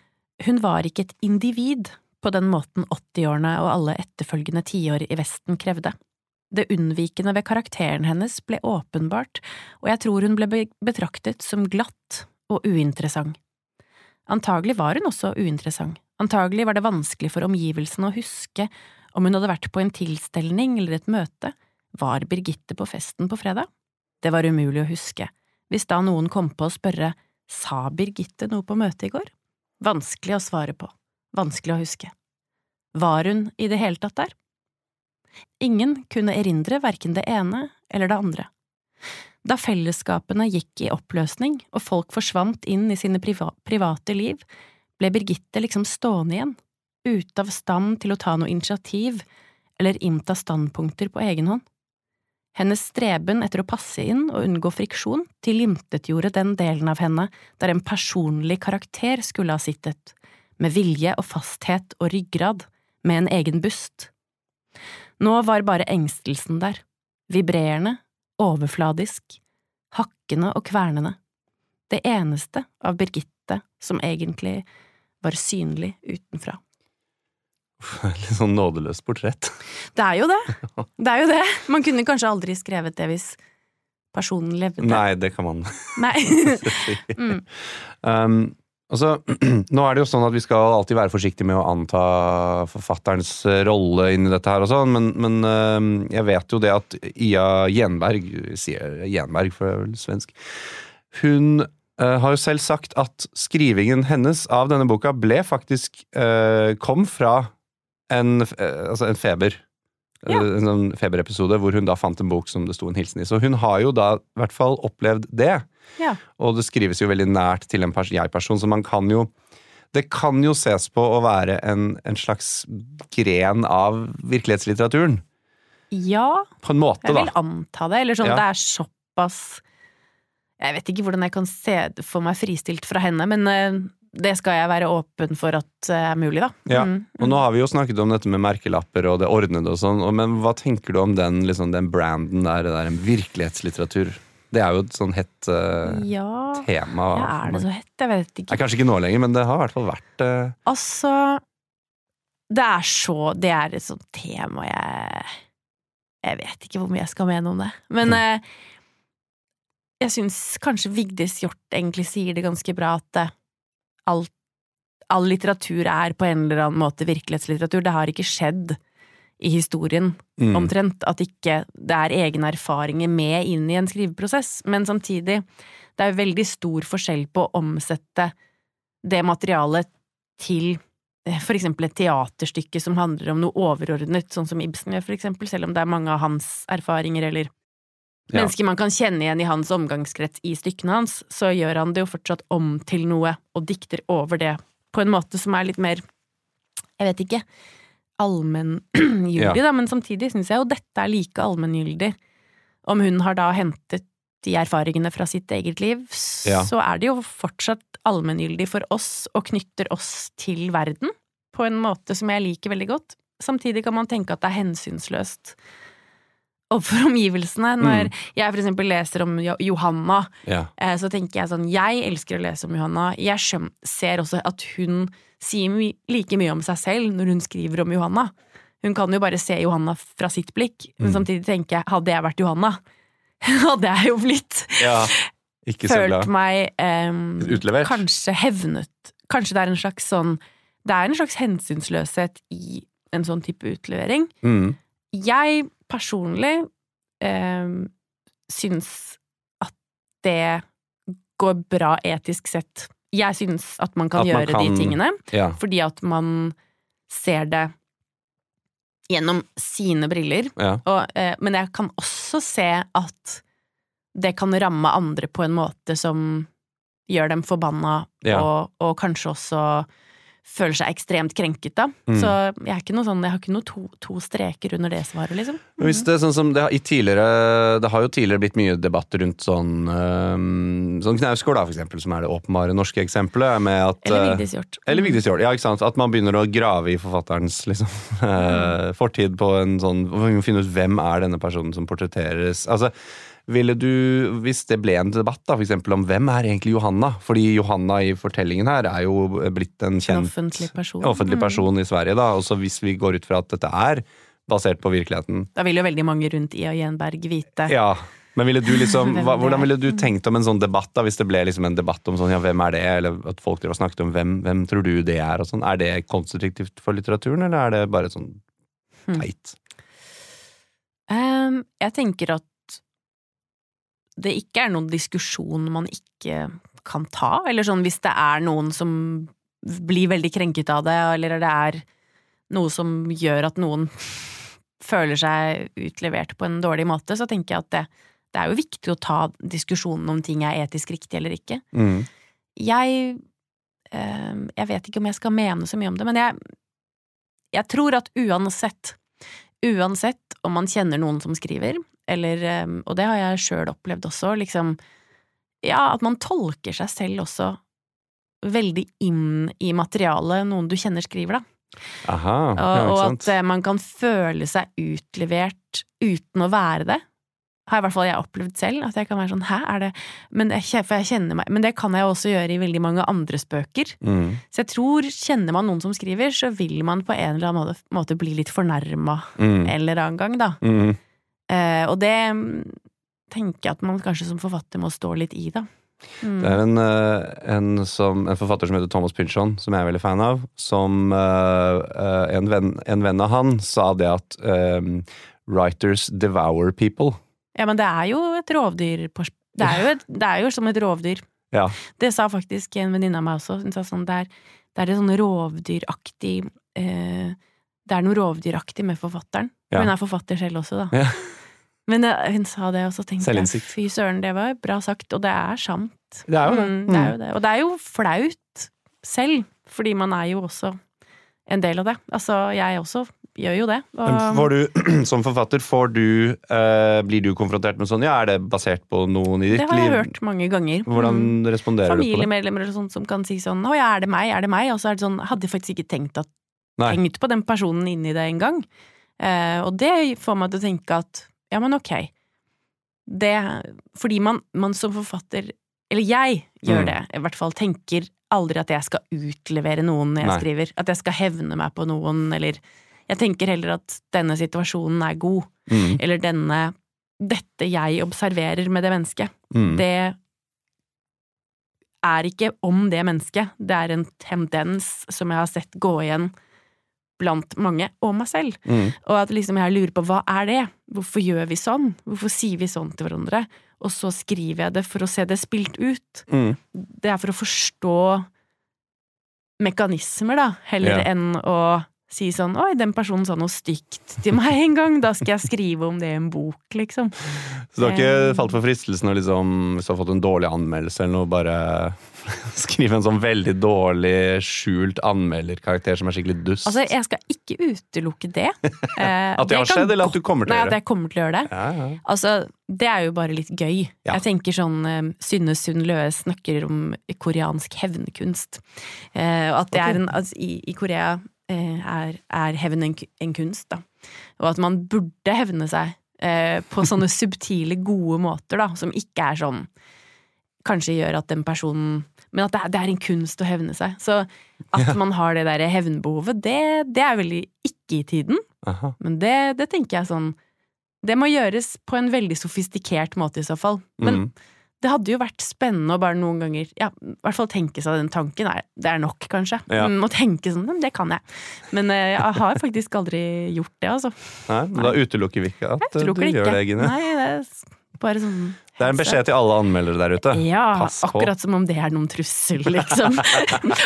Hun var ikke et individ på den måten 80-årene og alle etterfølgende tiår i Vesten krevde. Det unnvikende ved karakteren hennes ble åpenbart, og jeg tror hun ble betraktet som glatt og uinteressant. Antagelig var hun også uinteressant. Antagelig var det vanskelig for omgivelsene å huske om hun hadde vært på en tilstelning eller et møte. Var Birgitte på festen på fredag? Det var umulig å huske. Hvis da noen kom på å spørre sa Birgitte noe på møtet i går? Vanskelig å svare på. Vanskelig å huske. Var hun i det hele tatt der? Ingen kunne erindre verken det ene eller det andre. Da fellesskapene gikk i oppløsning og folk forsvant inn i sine priva private liv, ble Birgitte liksom stående igjen, ute av stand til å ta noe initiativ eller innta standpunkter på egen hånd. Hennes streben etter å passe inn og unngå friksjon tilintetgjorde den delen av henne der en personlig karakter skulle ha sittet, med vilje og fasthet og ryggrad, med en egen bust. Nå var bare engstelsen der, vibrerende, overfladisk, hakkende og kvernende, det eneste av Birgitte som egentlig var synlig utenfra. Litt sånn nådeløst portrett. Det er jo det. Det er jo det. Man kunne kanskje aldri skrevet det hvis personen levde. Nei, det kan man Nei. Mm. um, altså, nå er det jo sånn at vi skal alltid være forsiktige med å anta forfatterens rolle inni dette her og sånn, men, men um, jeg vet jo det at Ia Gjenberg, sier Gjenberg for det er vel svensk, hun uh, har jo selv sagt at skrivingen hennes av denne boka ble faktisk uh, kom fra en, uh, altså en feber. Ja. En sånn feberepisode hvor hun da fant en bok som det sto en hilsen i. Så hun har jo da i hvert fall opplevd det. Ja. Og det skrives jo veldig nært til en pers jeg-person, så man kan jo Det kan jo ses på å være en, en slags gren av virkelighetslitteraturen. ja, På en måte, jeg vil da. anta det. Eller sånn, Ja. det er såpass Jeg vet ikke hvordan jeg kan se for meg fristilt fra henne, men eh, det skal jeg være åpen for at eh, er mulig, da. Ja. Mm. Og nå har vi jo snakket om dette med merkelapper og det ordnede og sånn, men hva tenker du om den, liksom, den branden der, det der en virkelighetslitteratur? Det er jo et sånn hett uh, Ja, tema. ja, er det så hett? Jeg vet ikke. Nei, er kanskje ikke nå lenger, men det har i hvert fall vært uh... Altså, det er så Det er et sånt tema jeg Jeg vet ikke hvor mye jeg skal mene om det. Men Mm. uh, jeg syns kanskje Vigdis Hjorth egentlig sier det ganske bra at eh, all, litteratur er på en eller annen måte virkelighetslitteratur. Det har ikke skjedd i historien mm, omtrent at ikke det er egne erfaringer med inn i en skriveprosess, men samtidig, det er veldig stor forskjell på å omsette det materialet til eh, for eksempel et teaterstykke som handler om noe overordnet, sånn som Ibsen gjør, for eksempel, selv om det er mange av hans erfaringer eller Ja. mennesker man kan kjenne igjen i hans omgangskrets i stykkene hans, så gjør han det jo fortsatt om til noe, og dikter over det på en måte som er litt mer, jeg vet ikke, allmenngyldig, Ja. da, men samtidig syns jeg jo dette er like allmenngyldig. Om hun har da hentet de erfaringene fra sitt eget liv, Ja. så er det jo fortsatt allmenngyldig for oss og knytter oss til verden på en måte som jeg liker veldig godt. Samtidig kan man tenke at det er hensynsløst overfor omgivelsene. Når jeg for eksempel leser om Johanna, ja. eh, så tenker jeg sånn Jeg elsker å lese om Johanna. Jeg skjøn, ser også at hun sier my like mye om seg selv når hun skriver om Johanna. Hun kan jo bare se Johanna fra sitt blikk, men Mm. samtidig tenker jeg hadde jeg vært Johanna, hadde jeg jo blitt ja. Følt glad. meg em, Utlevert. Kanskje hevnet. Kanskje det er en slags sånn Det er en slags hensynsløshet i en sånn type utlevering. Mm. Jeg personlig eh, syns at det går bra etisk sett. Jeg syns at man kan At man gjøre kan- de tingene, Ja. fordi at man ser det gjennom sine briller. ja. Og, eh, men jeg kan også se at det kan ramme andre på en måte som gjør dem forbanna, Ja. og, og kanskje også føler seg ekstremt krenket, da. Mm. Så jeg, er ikke noe sånn, jeg har ikke noe to, to streker under det svaret, liksom. Men Hvis det sånn som det, i tidligere, det har jo tidligere blitt mye debatt rundt sånn um, Sånn Knausgård, da, for eksempel, som er det åpenbare norske eksempelet. Med at, Eller eh, Vigdis Hjorth. Eller Vigdis Hjorth, ja, ikke sant. At man begynner å grave i forfatterens liksom, mm. fortid på en sånn Finne ut hvem er denne personen som portretteres. Altså, ville du, Hvis det ble en debatt da, for eksempel, om hvem er egentlig Johanna? Fordi Johanna i fortellingen her er jo blitt en En kjent offentlig person. offentlig Mm. person i Sverige. da, og så Hvis vi går ut fra at dette er basert på virkeligheten, Da vil jo veldig mange rundt Ia Jenberg vite. ja. Men ville du liksom, hva, hvordan ville du tenkt om en sånn debatt, da, hvis det ble liksom en debatt om sånn, ja, hvem er det, eller at folk drev og snakket om hvem, hvem tror du det er, og sånn. Er det konstruktivt for litteraturen, eller er det bare sånn Hmm. teit? Ehm, jeg tenker at det ikke er noen diskusjon man ikke kan ta, eller sånn hvis det er noen som blir veldig krenket av det, eller det er noe som gjør at noen føler seg utlevert på en dårlig måte, så tenker jeg at det, det er jo viktig å ta diskusjonen om ting er etisk riktig eller ikke. Mm. Jeg øh, Jeg vet ikke om jeg skal mene så mye om det, men jeg, jeg tror at uansett uansett om man kjenner noen som skriver, eller Og det har jeg sjøl opplevd også, liksom Ja, at man tolker seg selv også veldig inn i materialet noen du kjenner skriver, da. Aha, ja, og og at eh, man kan føle seg utlevert uten å være det. Har i hvert fall jeg opplevd selv. At jeg kan være sånn hæ, er det Men, jeg, for jeg kjenner meg, men det kan jeg også gjøre i veldig mange andre spøker. Mm. Så jeg tror, kjenner man noen som skriver, så vil man på en eller annen måte, måte bli litt fornærma Mm. en eller annen gang, da. Mm. Eh, og det mm, tenker jeg at man kanskje som forfatter må stå litt i, da. Mm. Det er en, eh, en, som, en forfatter som heter Thomas Pynchon, som jeg er veldig fan av. Som eh, eh, en, venn, en venn av han sa det at um, writers devour people. Ja, men det er jo et rovdyr det er, jo et, det er jo som et rovdyr. Ja. Det sa faktisk en venninne av meg også. Hun sa sånn, det er, det er et sånn rovdyraktig eh, Det er noe rovdyraktig med forfatteren. Ja. Hun er forfatter selv også, da. Ja. Men eh, hun sa det, og så tenkte jeg fy søren, det var bra sagt, og det er sant. Det er jo det. Mm, det er jo det. Og det er jo flaut selv, fordi man er jo også en del av det. Altså, jeg også gjør jo det. Og, får du, som forfatter, får du, eh, blir du konfrontert med sånn Ja, er det basert på noen i ditt liv? det har jeg liv? hørt mange ganger. Hvordan Mm. responderer du på det? familiemedlemmer eller sånt som kan si sånn 'Å ja, er det meg? Er det meg?' Og så er det sånn Hadde jeg faktisk ikke tenkt, at, tenkt på den personen inni det engang. Eh, og det får meg til å tenke at ja, men ok. Det Fordi man, man som forfatter Eller jeg gjør Mm. det, i hvert fall. Tenker aldri at jeg skal utlevere noen når jeg Nei. skriver. At jeg skal hevne meg på noen, eller Jeg tenker heller at denne situasjonen er god. Mm. Eller denne Dette jeg observerer med det mennesket Mm. det er ikke om det mennesket, det er en tendens som jeg har sett gå igjen blant mange, og meg selv. Mm. Og at liksom jeg lurer på hva er det? Hvorfor gjør vi sånn? Hvorfor sier vi sånn til hverandre? Og så skriver jeg det for å se det spilt ut. Mm. Det er for å forstå mekanismer, da, heller Ja. enn å si sånn 'oi, den personen sa noe stygt til meg en gang', da skal jeg skrive om det i en bok', liksom. Så du har ikke Eh. falt for fristelsen å liksom, hvis du har fått en dårlig anmeldelse eller noe, bare skrive en sånn veldig dårlig, skjult anmelderkarakter som er skikkelig dust? Altså, jeg skal ikke utelukke det. Eh, At det har skjedd, eller at du kommer til å Nei, gjøre at jeg kommer til å gjøre det. ja, ja. Altså, det er jo bare litt gøy. Ja. Jeg tenker sånn eh, Synne Sund Løe snakker om koreansk hevnkunst. Eh, og at det er en altså, i, I Korea eh, er, er hevn en, en kunst, da. Og at man burde hevne seg eh, på sånne subtile, gode måter, da, som ikke er sånn Kanskje gjør at den personen Men at det er, det er en kunst å hevne seg. Så at man har det derre hevnbehovet, det, det er veldig ikke i tiden. Aha. Men det, det tenker jeg sånn Det må gjøres på en veldig sofistikert måte i så fall. Men Mm. det hadde jo vært spennende å bare noen ganger Ja, i hvert fall tenke seg den tanken. Er, det er nok, kanskje. Ja. Mm, Å tenke sånn, «Men det kan jeg. Men eh, jeg har faktisk aldri gjort det, altså. Nei, men da utelukker vi ikke at du gjør det, Gine. Nei, det er bare sånn Det er en beskjed til alle anmeldere der ute. Ja, Pass på. akkurat som om det er noen trussel, liksom.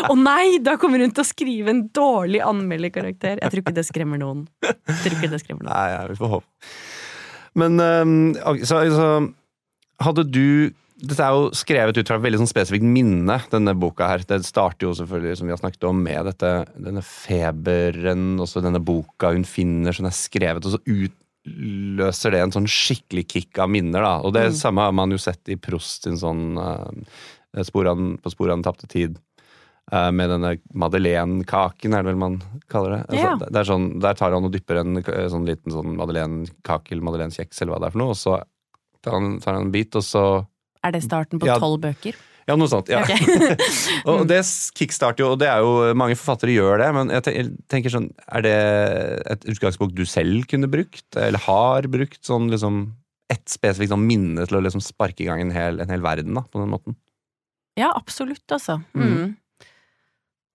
Å nei, da kommer hun til å skrive en dårlig anmelderkarakter. Jeg tror ikke det skremmer noen. Jeg tror ikke det skremmer noen. Nei, ja, vi får håpe. Men ehm, så, så hadde du Dette er jo skrevet ut fra et veldig sånn spesifikt minne, denne boka her. Det starter jo selvfølgelig, som vi har snakket om, med dette, denne feberen, og så denne boka hun finner som er skrevet, og så utløser det en sånn skikkelig kick av minner, da. Og det Mm. samme har man jo sett i Prost sin sånn uh, sporan, På sporet av den tapte tid. Uh, med denne Madeleine-kaken, er det vel man kaller det. Altså, Ja. det er sånn, der tar han og dypper en eh, sånn liten sånn Madeleine-kake eller Madeleine-kjeks, eller hva det er for noe, og så tar han, tar han en bit, og så Er det starten på Ja. tolv bøker? Ja, noe sånt. Ja. Okay. og det kickstarter jo, og det er jo Mange forfattere gjør det, men jeg tenker sånn Er det et utgangspunkt du selv kunne brukt, eller har brukt? Sånn liksom ett spesifikt sånn minne til å liksom sparke i gang en hel, en hel verden, da, på den måten? Ja, absolutt, altså. Mm.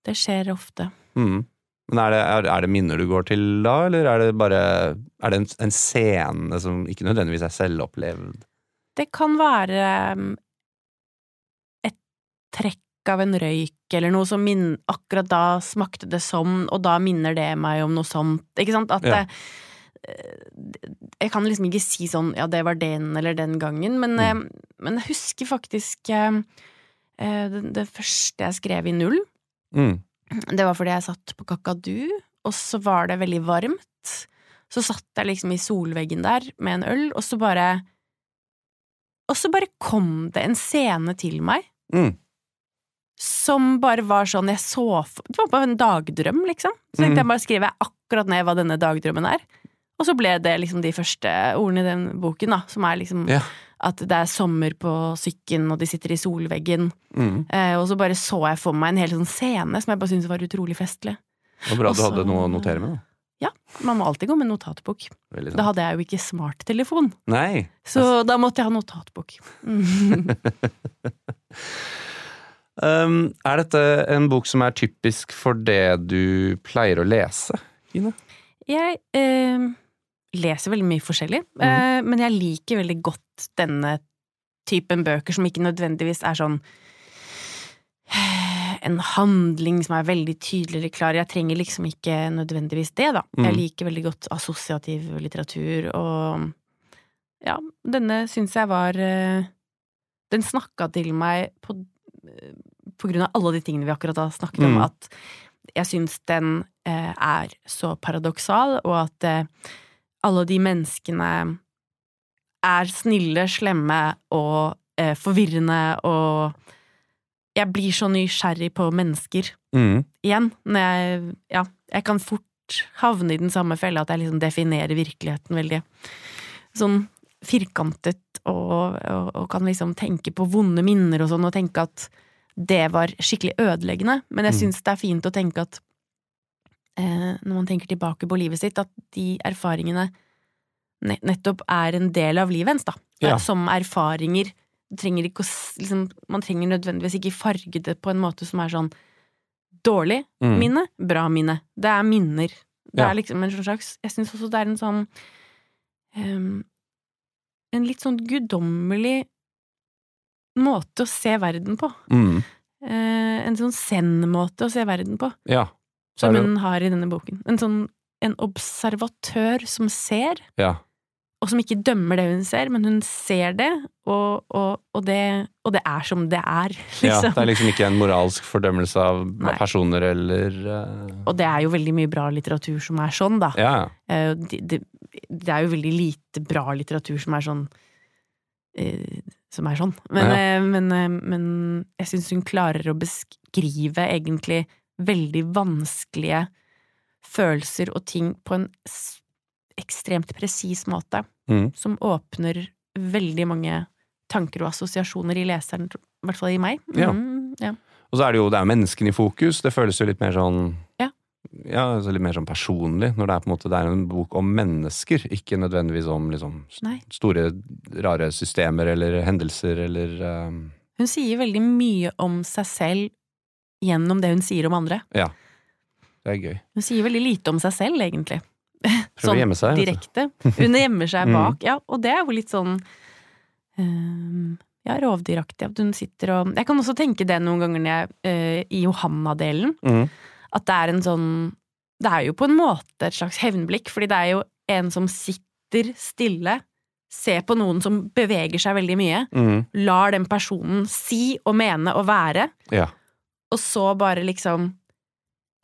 Det skjer ofte. Mm. Men er det, er, er det minner du går til da, eller er det bare Er det en, en scene som ikke nødvendigvis er selvopplevd? Det kan være et trekk av en røyk eller noe som min, akkurat da smakte det sånn, og da minner det meg om noe sånt. Ikke sant? At Ja. det, eh, jeg kan liksom ikke si sånn ja, det var den eller den gangen, men, mm. men jeg husker faktisk eh, eh, det, det første jeg skrev i null. Mm. Det var fordi jeg satt på Kakadu, og så var det veldig varmt. Så satt jeg liksom i solveggen der med en øl, og så bare Og så bare kom det en scene til meg Mm. Som bare var sånn jeg så for Det var bare en dagdrøm, liksom. Så tenkte mm. jeg bare skrive akkurat ned hva denne dagdrømmen er. Og så ble det liksom de første ordene i den boken, da, som er liksom yeah. at det er sommer på sykken, og de sitter i solveggen. Mm. Eh, og så bare så jeg for meg en hel sånn scene som jeg bare syntes var utrolig festlig. Det var bra du hadde noe å notere med. da. Man må alltid gå med notatbok. Da hadde jeg jo ikke smarttelefon, så da måtte jeg ha notatbok. Mm. Um, er dette en bok som er typisk for det du pleier å lese, Ine? Jeg eh, leser veldig mye forskjellig, eh, men jeg liker veldig godt denne typen bøker som ikke nødvendigvis er sånn en handling som er veldig tydelig eller klar. Jeg trenger liksom ikke nødvendigvis det, da. Mm. Jeg liker veldig godt assosiativ litteratur, og ja, denne syns jeg var eh, Den snakka til meg på, på grunn av alle de tingene vi akkurat har snakket om, Mm. at jeg syns den eh, er så paradoksal, og at eh, alle de menneskene er snille, slemme og eh, forvirrende, og jeg blir så nysgjerrig på mennesker Mm. igjen. Når jeg Ja, jeg kan fort havne i den samme fella at jeg liksom definerer virkeligheten veldig sånn firkantet, og, og, og kan liksom tenke på vonde minner og sånn, og tenke at det var skikkelig ødeleggende. Men jeg Mm. syns det er fint å tenke at eh, når man tenker tilbake på livet sitt, at de erfaringene nettopp er en del av livet ens, da. Ja. Som erfaringer. Trenger ikke å liksom, Man trenger nødvendigvis ikke farge det på en måte som er sånn dårlig Mm. minne, bra minne. Det er minner. Det Ja. er liksom en slags Jeg syns også det er en sånn um, En litt sånn guddommelig måte å se verden på. Mm. Eh, en sånn zen-måte å se verden på, Ja. Som hun har i denne boken. En sånn en observatør som ser, Ja. og som ikke dømmer det hun ser, men hun ser det, og, og, og, det, og det er som det er, ja. liksom. Det er liksom ikke en moralsk fordømmelse av Nei. personer eller uh... Og det er jo veldig mye bra litteratur som er sånn, da. Ja. Eh, Det, det, det er jo veldig lite bra litteratur som er sånn Som er sånn. Men, Ja. eh, men, eh, men jeg syns hun klarer å beskrive egentlig veldig vanskelige følelser og ting på en ekstremt presis måte, Mm. som åpner veldig mange tanker og assosiasjoner i leseren, i hvert fall i meg. Ja. Mm, ja. Og så er det jo det er menneskene i fokus. Det føles jo litt mer sånn Ja. Ja, altså litt mer sånn personlig, når det er på en måte Det er en bok om mennesker, ikke nødvendigvis om liksom store, rare systemer eller hendelser eller eh, Hun sier veldig mye om seg selv gjennom det hun sier om andre. Ja. Det er gøy. Hun sier veldig lite om seg selv, egentlig. Prøver å gjemme seg. direkte. Hun gjemmer seg Mm. bak, ja, og det er jo litt sånn um ja, rovdyraktig. At hun sitter og Jeg kan også tenke det noen ganger når jeg uh, I Johanna-delen. Mm. At det er en sånn Det er jo på en måte et slags hevnblikk, fordi det er jo en som sitter stille, ser på noen som beveger seg veldig mye, Mm. lar den personen si og mene og være, Ja. og så bare liksom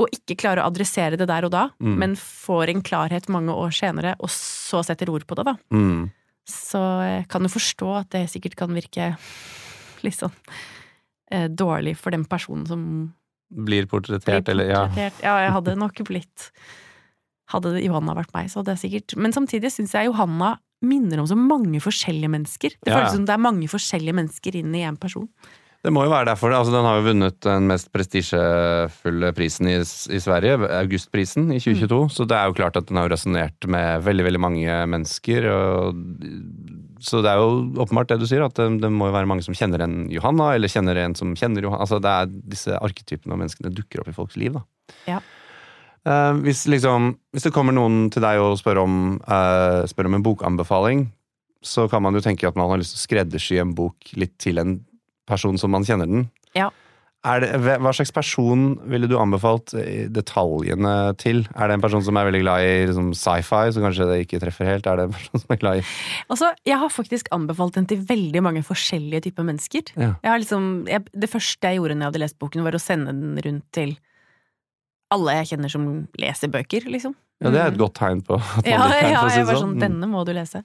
Og ikke klare å adressere det der og da, Mm. men får en klarhet mange år senere, og så setter ord på det, da. Mm. Så jeg kan jo forstå at det sikkert kan virke litt sånn eh, dårlig for den personen som Blir blir portrettert, eller ja. Ja, jeg hadde nok blitt Hadde Johanna vært meg, så hadde jeg sikkert Men samtidig syns jeg Johanna minner om så mange forskjellige mennesker. Det føles ja. som det er mange forskjellige mennesker inn i én person. Det må jo være derfor. Altså, den har jo vunnet den mest prestisjefulle prisen i, i Sverige, Augustprisen i 2022. Så det er jo klart at den har resonnert med veldig, veldig mange mennesker. Og, så det er jo åpenbart det du sier, at det, det må jo være mange som kjenner en Johanna, eller kjenner en som kjenner Johanna. Altså det er disse arketypene av menneskene dukker opp i folks liv, da. Ja. Uh, hvis, liksom, hvis det kommer noen til deg og spør om, uh, spør om en bokanbefaling, så kan man jo tenke at man har lyst til å skreddersy en bok litt til en person som man kjenner den. Ja. Det, hva slags person ville du anbefalt detaljene til? Er det en person som er veldig glad i liksom, sci-fi, som kanskje det ikke treffer helt? Er det en person som er glad i Altså, jeg har faktisk anbefalt den til veldig mange forskjellige typer mennesker. Ja. Liksom, jeg, det første jeg gjorde når jeg hadde lest boken, var å sende den rundt til alle jeg kjenner som leser bøker, liksom. Ja, det er et godt tegn på at man Ja, liker den, ja, jeg var sånn. sånn, denne må du lese.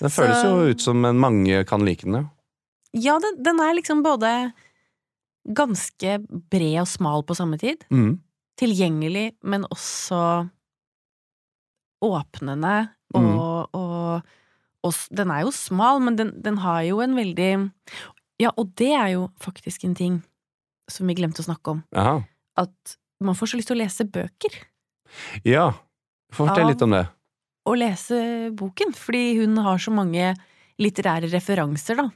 Den føles så- jo ut som en mange kan like den, ja. Ja, den, den er liksom både ganske bred og smal på samme tid. Mm. Tilgjengelig, men også åpnende, og, Mm. og, og Den er jo smal, men den, den har jo en veldig Ja, og det er jo faktisk en ting som vi glemte å snakke om. Aha. At man får så lyst til å lese bøker. Ja. Fortell litt om det. Å lese boken, fordi hun har så mange litterære referanser, da.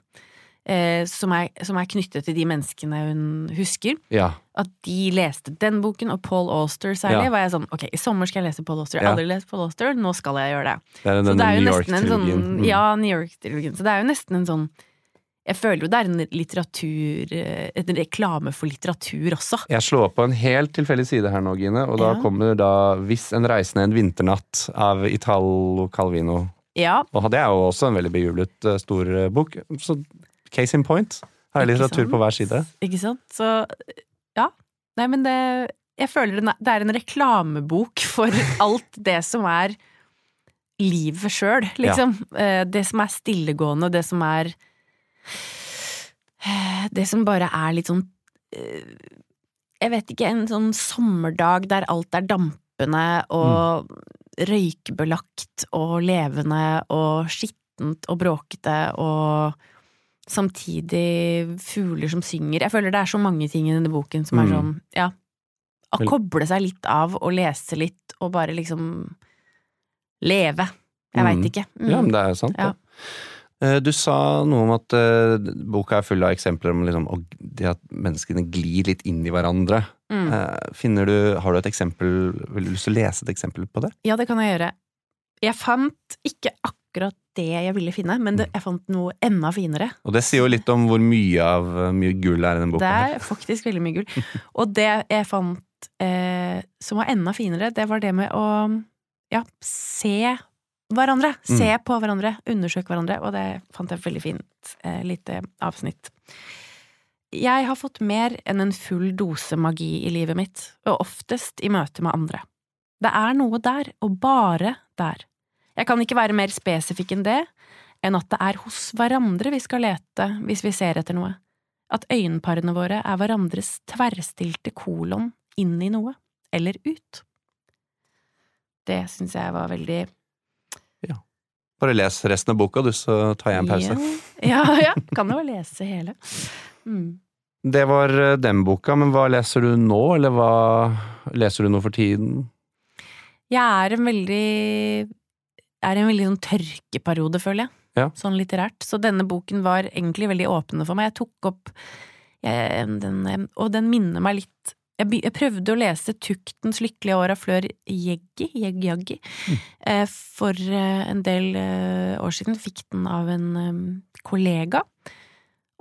Eh, som, er, som er knyttet til de menneskene hun husker. Ja. At de leste den boken, og Paul Auster særlig. Ja. var jeg sånn, ok, i sommer skal jeg lese Paul Auster. Jeg har aldri lest Paul Auster, nå skal jeg gjøre det. Det er Så denne det er jo New nesten en sånn, York-trilogien. Mm. ja, New York-trilogien. Så det er jo nesten en sånn Jeg føler jo det er en litteratur eh, En reklame for litteratur også. Jeg slår på en helt tilfeldig side her nå, Gine, og da Ja. kommer da 'Hvis en reisende en vinternatt' av Italo Calvino. Ja, Og det er jo også en veldig bejublet eh, stor bok. Så case in point. Har jeg litteratur sant? på hver side. ikke sant? Så ja. Nei, men det Jeg føler er- det er en reklamebok for alt det som er livet sjøl, liksom. Ja. Det som er stillegående, det som er eh, Det som bare er litt sånn eh, Jeg vet ikke, en sånn sommerdag der alt er dampende og røykbelagt og levende og skittent og bråkete og samtidig fugler som synger. Jeg føler det er så mange ting i denne boken som er Mm. sånn, ja Å koble seg litt av og lese litt og bare liksom leve. Jeg Mm. veit ikke. Mm. Ja, men det er jo sant, Ja. det. Eh, Du sa noe om at uh, boka er full av eksempler om liksom, at menneskene glir litt inn i hverandre. Mm. Uh, Finner du, Har du et eksempel Vil du lyst til å lese et eksempel på det? Ja, det kan jeg gjøre. Jeg fant ikke akkurat det jeg ville finne, men Mm. det, jeg fant noe enda finere. Og det sier jo litt om hvor mye av eh, mye gull er i den boka. Det er faktisk veldig mye gull. Og det jeg fant eh, som var enda finere, det var det med å ja, se hverandre. Se på hverandre, undersøke hverandre, og det fant jeg veldig fint. Eh, lite avsnitt. Jeg har fått mer enn en full dose magi i livet mitt, og oftest i møte med andre. Det er noe der, og bare der. Jeg kan ikke være mer spesifikk enn det, enn at det er hos hverandre vi skal lete hvis vi ser etter noe. At øyenparene våre er hverandres tverrstilte kolon inn i noe, eller ut. Det syns jeg var veldig Ja. Bare les resten av boka, du, så tar jeg en pause. Ja, ja, ja. Kan jo lese hele. Mm. Det var eh, den boka, men hva leser du nå, eller hva leser du nå for tiden? Jeg er en veldig er i en veldig sånn tørkeperiode, føler jeg. Ja. Sånn litterært. Så denne boken var egentlig veldig åpne for meg. Jeg tok opp jeg, den, Og den minner meg litt jeg, jeg prøvde å lese Tuktens lykkelige år av Flør Jeggi, Jeg- Jaggi, eh, for eh, en del eh, år siden. Fikk den av en eh, kollega.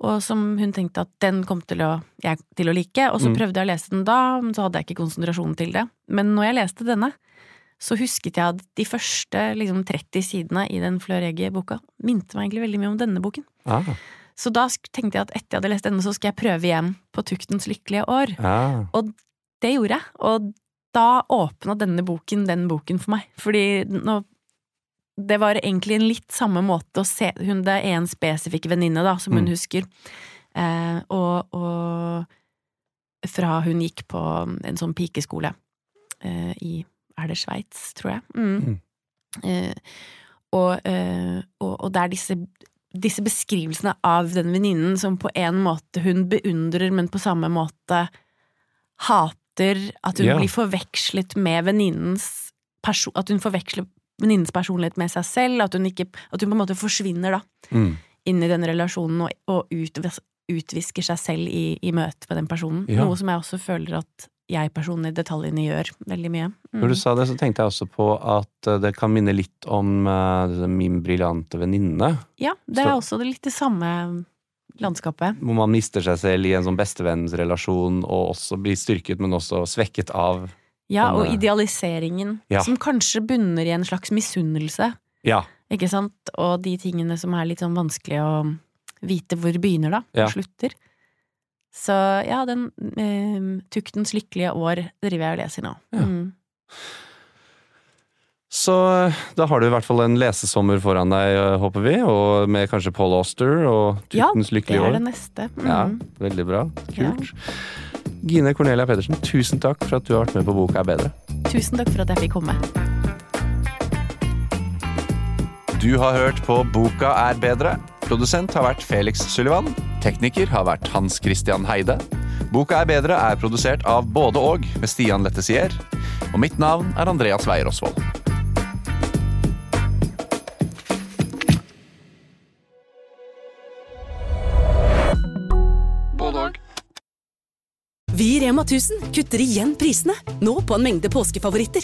Og som hun tenkte at den kom til å, jeg til å like, og så Mm. prøvde jeg å lese den da, men så hadde jeg ikke konsentrasjon til det. Men når jeg leste denne, så husket jeg at de første liksom, 30 sidene i den Fleur Egge-boka minte meg egentlig veldig mye om denne boken. Ah, Så da tenkte jeg at etter jeg hadde lest denne, så skal jeg prøve igjen på Tuktens lykkelige år. ah. Og det gjorde jeg, og da åpna denne boken den boken for meg. Fordi nå Det var egentlig en litt samme måte å se hun, Det er en spesifikk venninne, da, som hun Mm. husker. Eh, og, og fra hun gikk på en sånn pikeskole eh, i Er det Sveits, tror jeg? Mm. Mm. Eh, og, eh, og, og det er disse disse beskrivelsene av den venninnen som på en måte hun beundrer, men på samme måte hater at hun Ja. blir forvekslet med venninnens perso At hun forveksler venninnens personlighet med seg selv, at hun, ikke, at hun på en måte forsvinner da Mm. inn i den relasjonen og, og utvis, utvisker seg selv i, i møte med den personen. Ja. Noe som jeg også føler at jeg personlig detaljene gjør veldig mye. Mm. Når du sa det, så tenkte jeg også på at eh, det kan minne litt om uh, Min briljante venninne. Ja, det er Så- også litt det samme landskapet. Hvor man mister seg selv i en sånn bestevennsrelasjon, og også blir styrket, men også svekket av Ja, og Sånn, eh, idealiseringen, ja. som kanskje bunner i en slags misunnelse, Ja. ikke sant? Og de tingene som er litt sånn vanskelig å vite hvor begynner, da, Ja. og slutter. Så ja, den eh, Tuktens lykkelige år driver jeg og leser nå. Ja. Mm. så da har du i hvert fall en lesesommer foran deg, eh, håper vi. Og med kanskje Paul Auster og Ja, Tuttens det er det neste. Mm. Ja, veldig bra. Kult. Gine Cornelia Pedersen, tusen takk for at du har vært med på Boka er bedre. Tusen takk for at jeg fikk komme. Du har hørt på Boka er bedre. Produsent har vært Felix Sullivan. Tekniker har vært Hans Christian Heide. Boka er bedre er produsert av Både og med Stian Lettesier. Og mitt navn er Andreas Weier Osvold. Vi i Rema 1000 kutter igjen prisene, nå på en mengde påskefavoritter.